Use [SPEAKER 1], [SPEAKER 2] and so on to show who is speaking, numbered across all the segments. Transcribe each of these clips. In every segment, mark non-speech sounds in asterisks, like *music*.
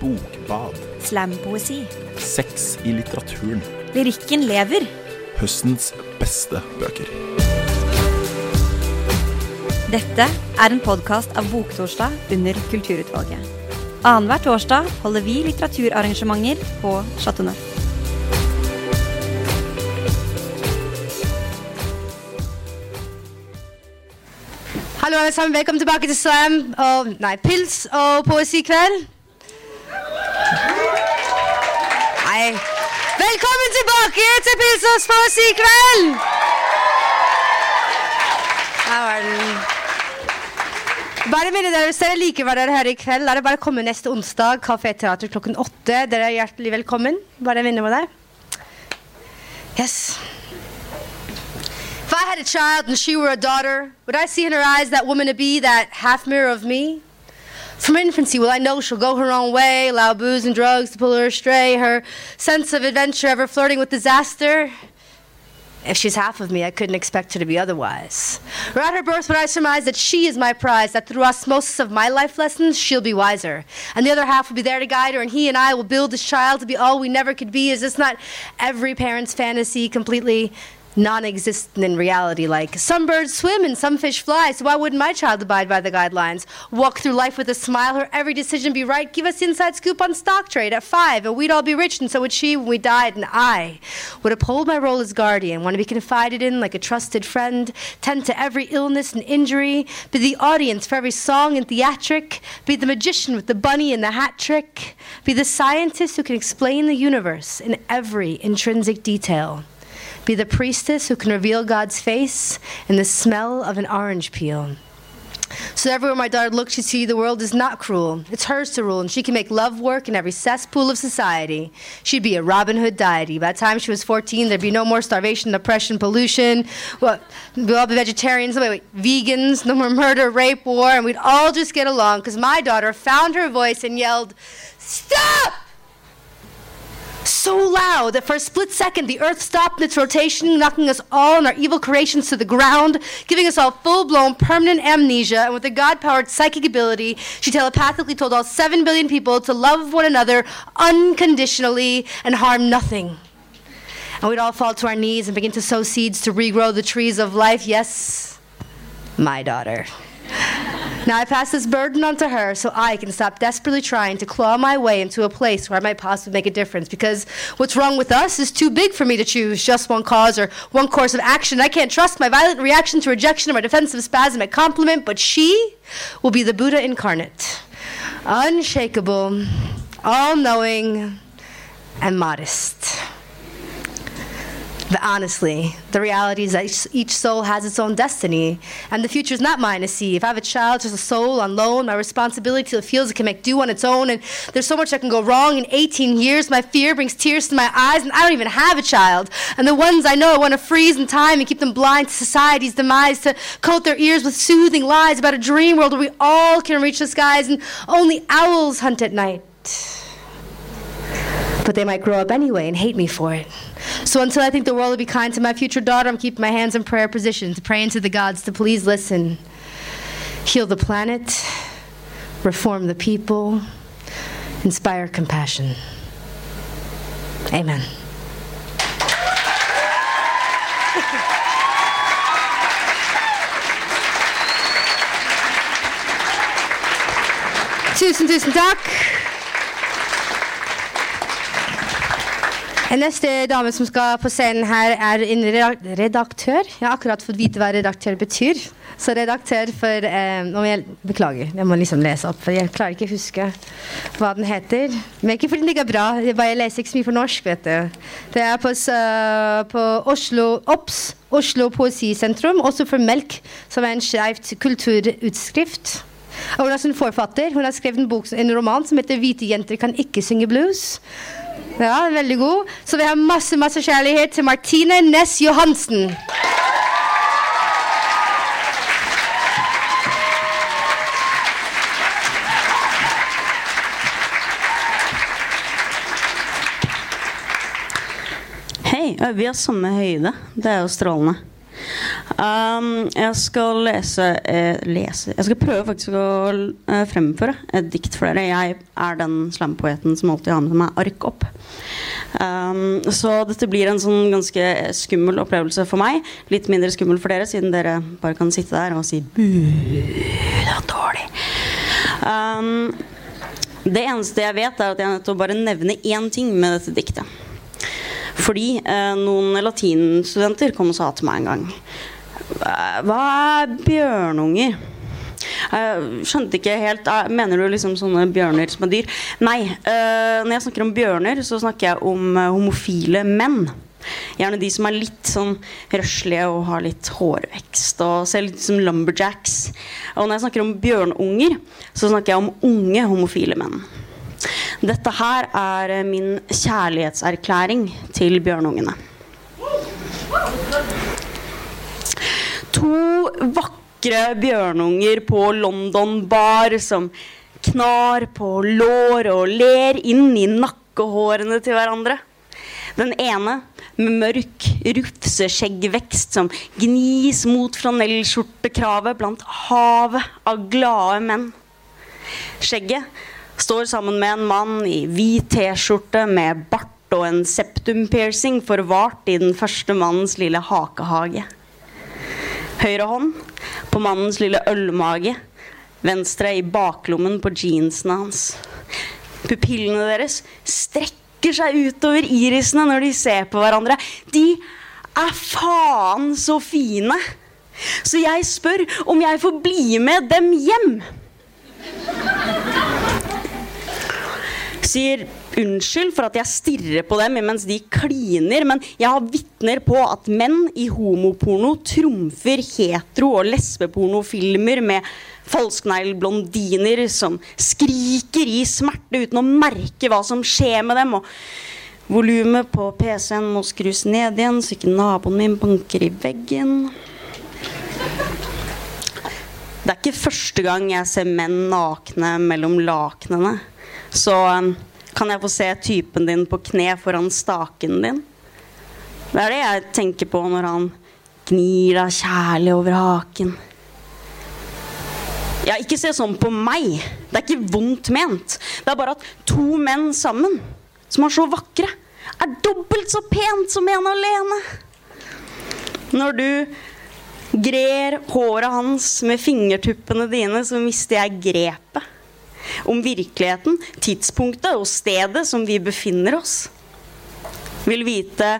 [SPEAKER 1] Bokbad.
[SPEAKER 2] Slampoesi.
[SPEAKER 1] Sex i litteraturen.
[SPEAKER 2] Lyrikken lever.
[SPEAKER 1] Høstens beste bøker.
[SPEAKER 2] Dette er en podkast av Boktorsdag under Kulturutvalget. Annenhver torsdag holder vi litteraturarrangementer på Chateau Neuf.
[SPEAKER 3] Hallo alle sammen, velkommen tilbake til Slam og Nei, pils og poesikveld. Nei. Velkommen tilbake til pils i kveld! Der var den. Bare minne dere, Hvis dere liker hva dere hører i kveld, er det bare komme neste onsdag. Kafé Teater klokken åtte. Dere er hjertelig velkommen. Bare minne med det. Yes. If I had a child and she were a daughter, would I see in her eyes that woman to be, that half mirror of me? From infancy, will I know she'll go her own way, allow booze and drugs to pull her astray, her sense of adventure ever flirting with disaster? If she's half of me, I couldn't expect her to be otherwise. Or at her birth, would I surmise that she is my prize, that through osmosis of my life lessons, she'll be wiser. And the other half will be there to guide her, and he and I will build this child to be all we never could be. Is this not every parent's fantasy completely non-existent in reality like some birds swim and some fish fly so why wouldn't my child abide by the guidelines? Walk through life with a smile her every decision be right. Give us the inside scoop on stock trade at five and we'd all be rich and so would she when we died. And i would uphold my role as guardian want to be confided in like a trusted friend tend to every illness and injury be the audience for every song and theatric be the magician with the bunny and the hat trick be the scientist who can explain the universe in every intrinsic detail be the priestess who can reveal God's face in the smell of an orange peel. So everywhere my daughter looks, she see the world is not cruel. It's hers to rule, and she can make love work in every cesspool of society. She'd be a Robin Hood deity. By the time she was 14, there'd be no more starvation, oppression, pollution. Well, we'd all be vegetarians, wait, wait, vegans, no more murder, rape, war, and we'd all just get along because my daughter found her voice and yelled, Stop! So loud that for a split second the earth stopped in its rotation, knocking us all and our evil creations to the ground, giving us all full blown permanent amnesia. And with a God powered psychic ability, she telepathically told all 7 billion people to love one another unconditionally and harm nothing. And we'd all fall to our knees and begin to sow seeds to regrow the trees of life. Yes, my daughter. Now I pass this burden on to her so I can stop desperately trying to claw my way into a place where I might possibly make a difference. Because what's wrong with us is too big for me to choose just one cause or one course of action. I can't trust my violent reaction to rejection or my defensive spasm at compliment, but she will be the Buddha incarnate. Unshakable, all knowing, and modest. But honestly, the reality is that each- soul has its own destiny, and the future is not mine to see. If I have a child, just a soul on loan, my responsibility it feels it can make do on its own, and there's so much that can go wrong in 18 years. My fear brings tears to my eyes, and I don't even have a child. And the ones I know, I want to freeze in time and keep them blind to society's demise, to coat their ears with soothing lies about a dream world where we all can reach the skies, and only owls hunt at night but they might grow up anyway and hate me for it. So until I think the world will be kind to my future daughter, I'm keeping my hands in prayer position to praying to the gods to please listen, heal the planet, reform the people, inspire compassion. Amen. Tusen, tusen takk. Neste dame som skal på scenen her, er en redaktør. Jeg har akkurat fått vite hva redaktør betyr. Så redaktør for eh, jeg, Beklager, jeg må liksom lese opp, for jeg klarer ikke å huske hva den heter. Men ikke fordi den ikke er bra, jeg bare leser ikke så mye for norsk, vet du. Det er på, øh, på Oslo OBS, Oslo Poesisentrum, også for Melk, som er en skeivt kulturutskrift. Hun er sånn forfatter. Hun har skrevet en, bok, en roman som heter 'Hvite jenter kan ikke synge blues'. Ja, veldig god. Så vi har masse, masse kjærlighet til Martine Næss Johansen.
[SPEAKER 4] Hei, vi har samme høyde. Det er jo strålende. Um, jeg skal lese, eh, lese Jeg skal prøve faktisk å eh, fremføre et dikt for dere. Jeg er den slampoeten som alltid har med meg ark opp. Um, så dette blir en sånn ganske skummel opplevelse for meg. Litt mindre skummel for dere, siden dere bare kan sitte der og si det var dårlig. Um, det eneste jeg vet, er at jeg er nødt til å bare nevne én ting med dette diktet. Fordi eh, noen latinstudenter kom og sa til meg en gang hva er bjørnunger? Jeg skjønte ikke helt Mener du liksom sånne bjørner som er dyr? Nei. Uh, når jeg snakker om bjørner, så snakker jeg om homofile menn. Gjerne de som er litt sånn røslige og har litt hårvekst og ser litt som lumberjacks. Og når jeg snakker om bjørnunger, så snakker jeg om unge homofile menn. Dette her er min kjærlighetserklæring til bjørnungene to vakre bjørnunger på London bar som knar på lår og ler inn i nakkehårene til hverandre. Den ene med mørk rufseskjeggvekst som gnis mot flanellskjortekravet blant havet av glade menn. Skjegget står sammen med en mann i hvit T-skjorte med bart og en septum-piercing forvart i den første mannens lille hakehage. Høyre hånd på mannens lille ølmage. Venstre i baklommen på jeansene hans. Pupillene deres strekker seg utover irisene når de ser på hverandre. De er faen så fine. Så jeg spør om jeg får bli med dem hjem. Sier unnskyld for at jeg stirrer på dem mens de kliner, men jeg har vitner på at menn i homoporno trumfer hetero- og lesbepornofilmer med falskneglblondiner som skriker i smerte uten å merke hva som skjer med dem. og Volumet på PC-en må skrus ned igjen, så ikke naboen min banker i veggen. Det er ikke første gang jeg ser menn nakne mellom lakenene. Så um, kan jeg få se typen din på kne foran staken din? Det er det jeg tenker på når han gnir deg kjærlig over haken. Ja, ikke se sånn på meg. Det er ikke vondt ment. Det er bare at to menn sammen, som er så vakre, er dobbelt så pent som en alene. Når du grer håret hans med fingertuppene dine, så mister jeg grepet om virkeligheten, tidspunktet og stedet som vi befinner oss. Vil vite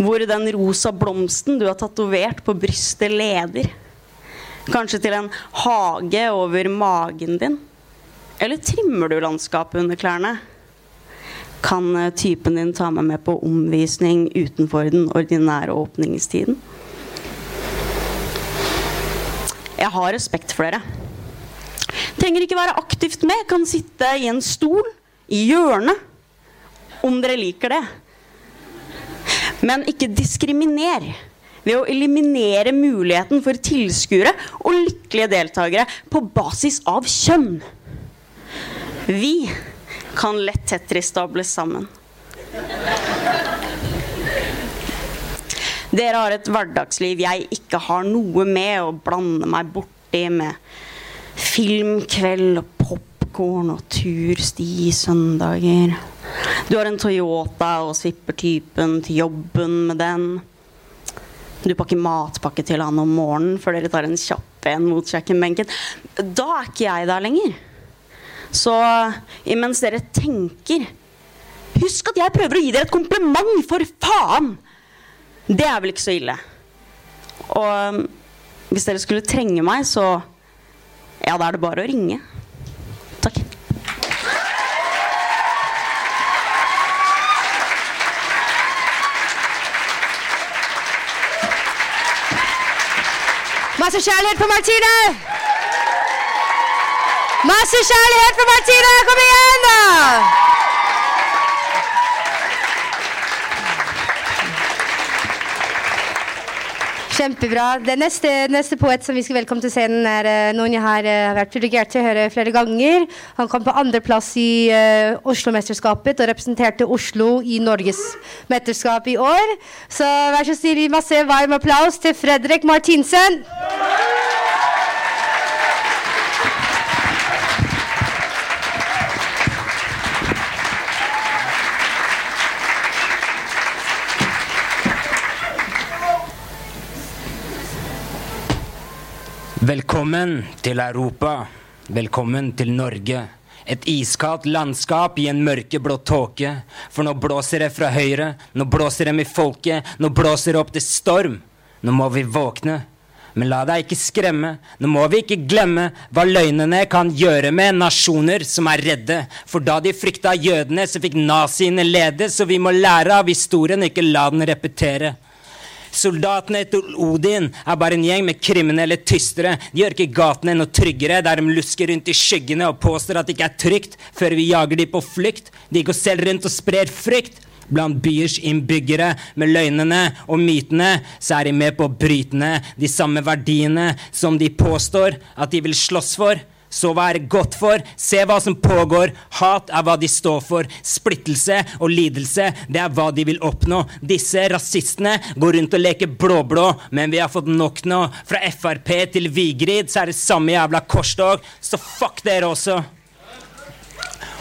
[SPEAKER 4] hvor den rosa blomsten du har tatovert på brystet, leder. Kanskje til en hage over magen din? Eller trimmer du landskapet under klærne? Kan eh, typen din ta meg med på omvisning utenfor den ordinære åpningstiden? Jeg har respekt for dere. Trenger ikke være aktivt med, kan sitte i en stol i hjørnet. Om dere liker det. Men ikke diskriminer ved å eliminere muligheten for tilskuere og lykkelige deltakere på basis av kjønn. Vi kan lett Tetris-stables sammen. Dere har et hverdagsliv jeg ikke har noe med å blande meg borti med filmkveld og popkorn og tursti søndager. Du har en Toyota og svipper typen til jobben med den. Du pakker matpakke til han om morgenen før dere tar en kjapp en mot kjøkkenbenken. Da er ikke jeg der lenger. Så imens dere tenker Husk at jeg prøver å gi dere et kompliment, for faen! Det er vel ikke så ille. Og hvis dere skulle trenge meg, så ja, da er det bare å ringe. Takk.
[SPEAKER 3] Masse kjærlighet for Martine! Masse kjærlighet for Martine! Kom igjen, da! Kjempebra. Det neste, neste poet som vi skal velkomme til scenen, er eh, noen jeg har eh, vært privilegert til å høre flere ganger. Han kom på andreplass i uh, Oslo-mesterskapet og representerte Oslo i Norgesmesterskap i år. Så vær så snill, gi masse varm applaus til Fredrik Martinsen.
[SPEAKER 5] Velkommen til Europa. Velkommen til Norge. Et iskaldt landskap i en mørkeblå tåke. For nå blåser det fra høyre, nå blåser det med folket, nå blåser det opp til storm. Nå må vi våkne. Men la deg ikke skremme. Nå må vi ikke glemme hva løgnene kan gjøre med nasjoner som er redde. For da de frykta jødene, så fikk naziene lede, så vi må lære av historien ikke la den repetere. Soldatene til Odin er bare en gjeng med kriminelle tystere. De gjør ikke gatene noe tryggere, der de lusker rundt i skyggene og påstår at det ikke er trygt, før vi jager de på flukt. De går selv rundt og sprer frykt. Blant byers innbyggere med løgnene og mytene, så er de med på å bryte ned de samme verdiene som de påstår at de vil slåss for. Så hva er det godt for? Se hva som pågår. Hat er hva de står for. Splittelse og lidelse, det er hva de vil oppnå. Disse rasistene går rundt og leker blå-blå, men vi har fått nok nå. Fra Frp til Vigrid så er det samme jævla korstog, så fuck dere også.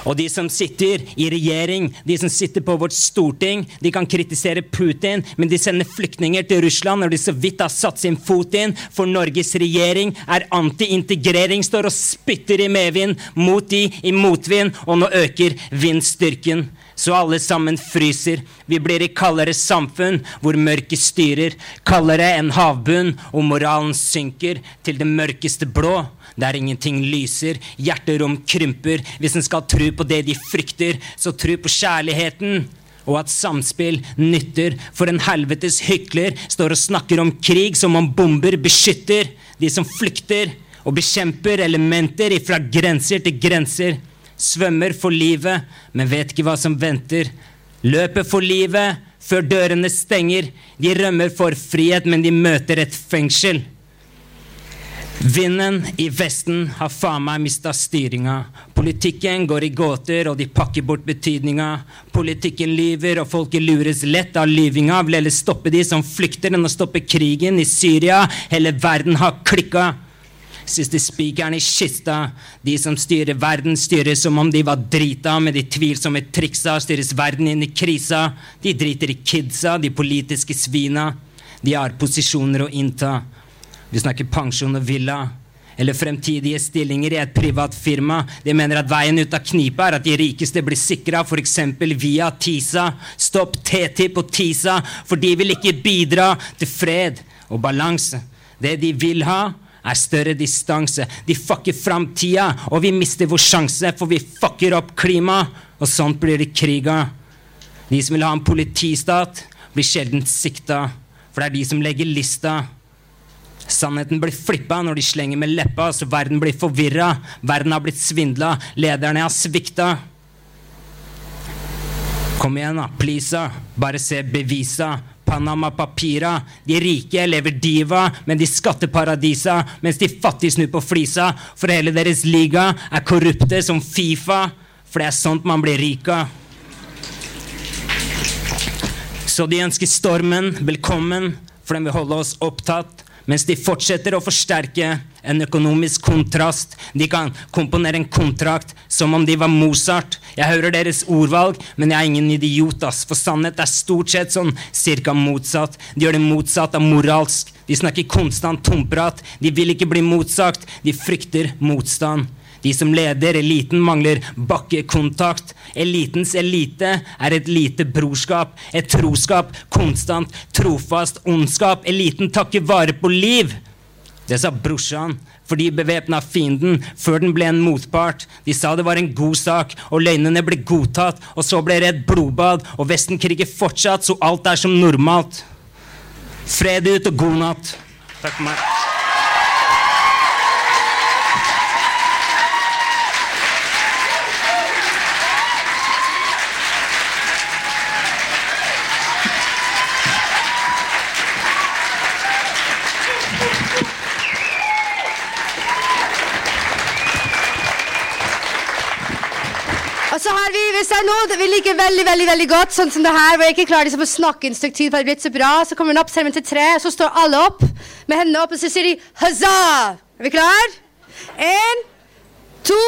[SPEAKER 5] Og de som sitter i regjering, de som sitter på vårt storting, de kan kritisere Putin, men de sender flyktninger til Russland når de så vidt har satt sin fot inn, for Norges regjering er anti-integrering, står og spytter i medvind mot de i motvind, og nå øker vindstyrken. Så alle sammen fryser. Vi blir i kaldere samfunn hvor mørket styrer. Kaldere enn havbunn, og moralen synker til det mørkeste blå der ingenting lyser, hjerterom krymper. Hvis en skal tro på det de frykter, så tro på kjærligheten. Og at samspill nytter, for en helvetes hykler står og snakker om krig som om bomber beskytter de som flykter, og bekjemper elementer ifra grenser til grenser. Svømmer for livet, men vet ikke hva som venter. Løper for livet før dørene stenger. De rømmer for frihet, men de møter et fengsel. Vinden i Vesten har faen meg mista styringa. Politikken går i gåter, og de pakker bort betydninga. Politikken lyver, og folket lures lett av lyvinga. Vil heller stoppe de som flykter, enn å stoppe krigen i Syria. Hele verden har klikka. Siste spikeren i kista. De som styrer verden, styrer som om de var drita. Med de tvilsomme triksa styres verden inn i krisa. De driter i kidsa, de politiske svina. De har posisjoner å innta. Vi snakker pensjon og villa. Eller fremtidige stillinger i et privat firma. De mener at veien ut av knipa er at de rikeste blir sikra, f.eks. via TISA. Stopp TTIP og TISA, for de vil ikke bidra til fred og balanse. Det de vil ha, er større distanse. De fucker framtida, og vi mister vår sjanse, for vi fucker opp klimaet. Og sånt blir det krig av. De som vil ha en politistat, blir sjelden sikta, for det er de som legger lista. Sannheten blir flippa når de slenger med leppa, så verden blir forvirra. Verden har blitt svindla, lederne har svikta. Kom igjen, da. Please, da. Bare se bevisa. Panama-papira. De rike lever diva, men de skatteparadisa, mens de fattige snur på flisa. For hele deres liga er korrupte som Fifa. For det er sånt man blir rik av. Så de ønsker stormen velkommen, for den vil holde oss opptatt. Mens de fortsetter å forsterke en økonomisk kontrast. De kan komponere en kontrakt som om de var Mozart. Jeg hører deres ordvalg, men jeg er ingen idiot, ass. For sannhet er stort sett sånn cirka motsatt. De gjør det motsatt av moralsk. De snakker konstant tomprat. De vil ikke bli motsagt. De frykter motstand. De som leder eliten, mangler bakkekontakt. Elitens elite er et lite brorskap, et troskap, konstant, trofast ondskap. Eliten takker vare på liv. Det sa brorsan, for de bevæpna fienden før den ble en motpart. De sa det var en god sak, og løgnene ble godtatt. Og så ble det et blodbad, og Vesten kriger fortsatt, så alt er som normalt. Fred ut og god natt. Takk for meg.
[SPEAKER 3] Og så har vi, hvis det er noe vi liker veldig veldig, veldig godt, sånn som det her, hvor jeg ikke klarer liksom å snakke en stykke tid, for det blitt så bra, så kommer hun opp, ser vi til tre, så står alle opp med hendene opp, og så sier de huzza! Er vi klar? En, to,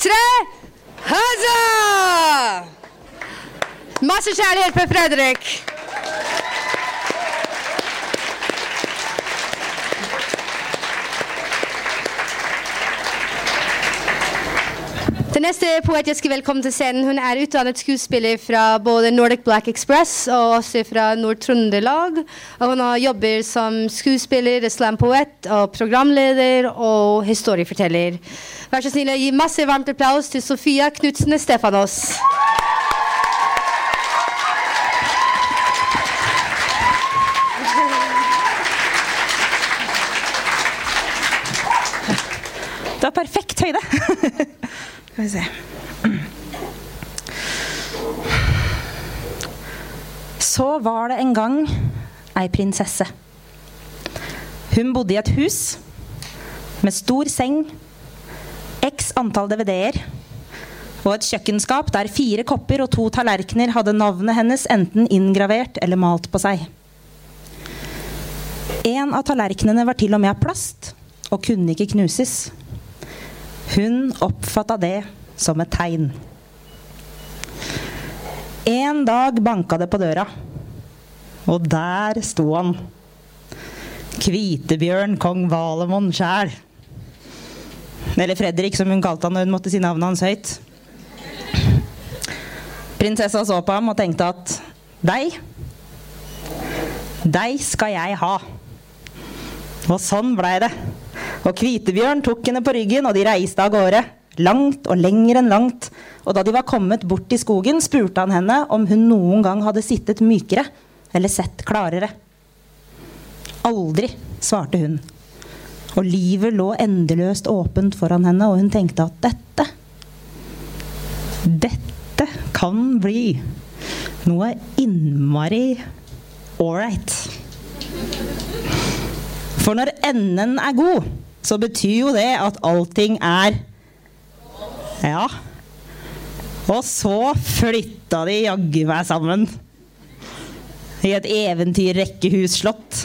[SPEAKER 3] tre, huzza! Masse kjærlighet for Fredrik. Neste poet jeg skal velkomme til scenen, hun er utdannet skuespiller fra både Nordic Black Express og også fra Nord-Trøndelag. Og hun jobber som skuespiller, slampoet og programleder og historieforteller. Vær så snill å gi masse varmt applaus til Sofia Knutsen Stefanos.
[SPEAKER 6] Det var perfekt høyde. *laughs* Skal vi se. Så var det en gang ei prinsesse. Hun bodde i et hus med stor seng, x antall DVD-er og et kjøkkenskap der fire kopper og to tallerkener hadde navnet hennes enten inngravert eller malt på seg. En av tallerkenene var til og med av plast og kunne ikke knuses. Hun oppfatta det som et tegn. En dag banka det på døra, og der sto han. Kvitebjørn kong Valemon sjæl. Eller Fredrik, som hun kalte han når hun måtte si navnet hans høyt. Prinsessa så på ham og tenkte at deg Deg skal jeg ha. Og sånn blei det. Og Kvitebjørn tok henne på ryggen, og de reiste av gårde. Langt og lenger enn langt. Og da de var kommet bort i skogen, spurte han henne om hun noen gang hadde sittet mykere eller sett klarere. Aldri, svarte hun. Og livet lå endeløst åpent foran henne, og hun tenkte at dette Dette kan bli noe innmari ålreit. For når enden er god, så betyr jo det at allting er Ja. Og så flytta de jaggu meg sammen. I et eventyrrekkehusslott.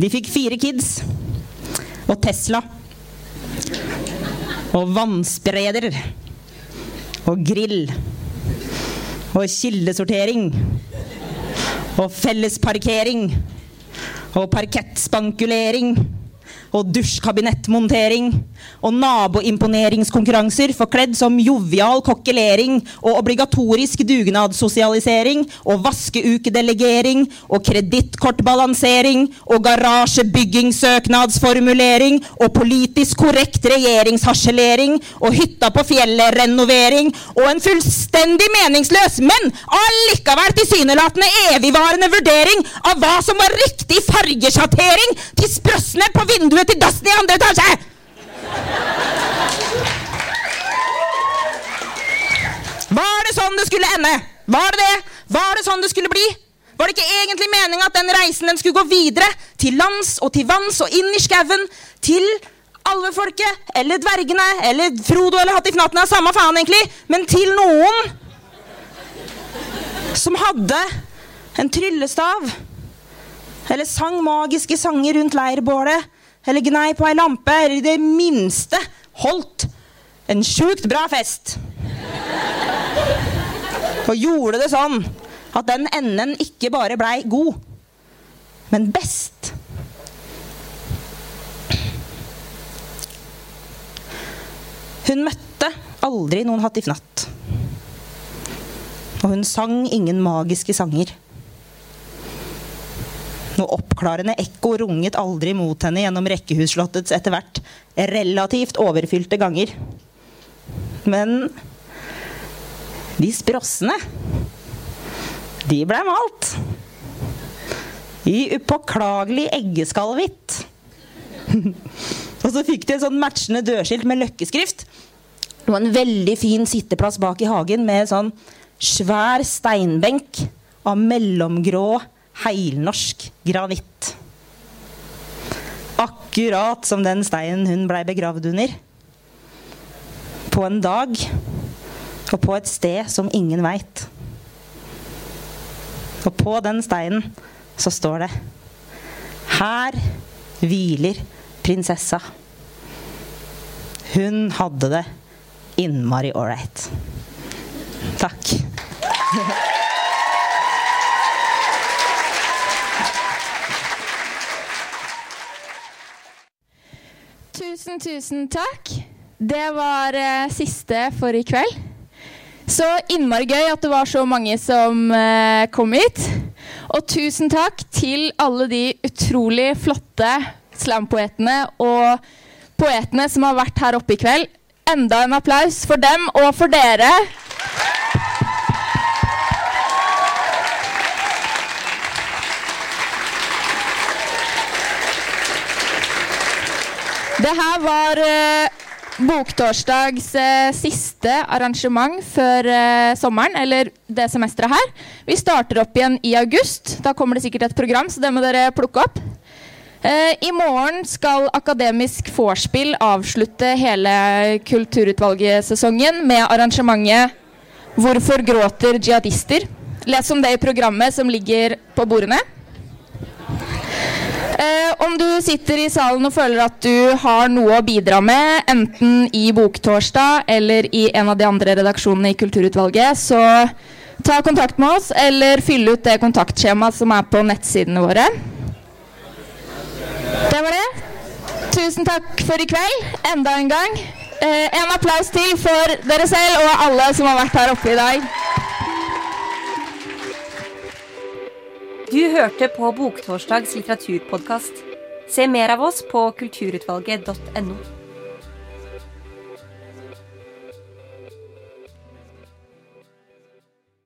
[SPEAKER 6] De fikk fire kids. Og Tesla. Og vannspreder. Og grill. Og kildesortering. Og fellesparkering. Og parkettspankulering. Og dusjkabinettmontering. Og naboimponeringskonkurranser forkledd som jovial kokkelering. Og obligatorisk dugnadssosialisering. Og vaskeukedelegering. Og kredittkortbalansering. Og garasjebyggingssøknadsformulering. Og politisk korrekt regjeringsharselering. Og hytta på fjellet-renovering. Og en fullstendig meningsløs, men allikevel tilsynelatende evigvarende vurdering av hva som var riktig fargesjattering til sprøssene på vinduet til dassen i andre etasje! Var det sånn det skulle ende? Var det det? Var det sånn det skulle bli? Var det ikke egentlig meninga at den reisen den skulle gå videre? Til lands og til vanns og inn i skauen. Til alvefolket eller dvergene eller Frodo eller Hattifnatten. Samme faen, egentlig. Men til noen som hadde en tryllestav. Eller sang magiske sanger rundt leirbålet. Eller gnei på ei lampe. Eller i det minste holdt en sjukt bra fest. Og gjorde det sånn at den enden ikke bare blei god, men best. Hun møtte aldri noen hattifnatt. Og hun sang ingen magiske sanger. Noe oppklarende ekko runget aldri mot henne gjennom rekkehusslottets etter hvert relativt overfylte ganger. Men de sprossene, de blei malt. I upåklagelig eggeskallhvitt. *laughs* Og så fikk de en sånn matchende dørskilt med løkkeskrift. Og en veldig fin sitteplass bak i hagen med sånn svær steinbenk av mellomgrå, heilnorsk granitt. Akkurat som den steinen hun blei begravd under. På en dag Og på et sted som ingen veit. Og på den steinen så står det Her hviler prinsessa. Hun hadde det innmari ålreit. Takk. *laughs*
[SPEAKER 7] Tusen, tusen takk. Det var eh, siste for i kveld. Så innmari gøy at det var så mange som eh, kom hit. Og tusen takk til alle de utrolig flotte slampoetene og poetene som har vært her oppe i kveld. Enda en applaus for dem og for dere. Det her var eh, Boktorsdags eh, siste arrangement før eh, sommeren, eller det semesteret her. Vi starter opp igjen i august. Da kommer det sikkert et program, så det må dere plukke opp. I morgen skal Akademisk vorspiel avslutte hele Kulturutvalget-sesongen med arrangementet 'Hvorfor gråter jihadister?' Les om det i programmet som ligger på bordene. Du sitter i salen og føler at du har noe å bidra med, enten i Boktorsdag eller i en av de andre redaksjonene i Kulturutvalget, så ta kontakt med oss, eller fyll ut det kontaktskjemaet som er på nettsidene våre. Det var det. Tusen takk for i kveld, enda en gang. Eh, en applaus til for dere selv og alle som har vært her oppe i dag.
[SPEAKER 2] Du hørte på Boktorsdags litteraturpodkast. Se mer av oss på kulturutvalget.no.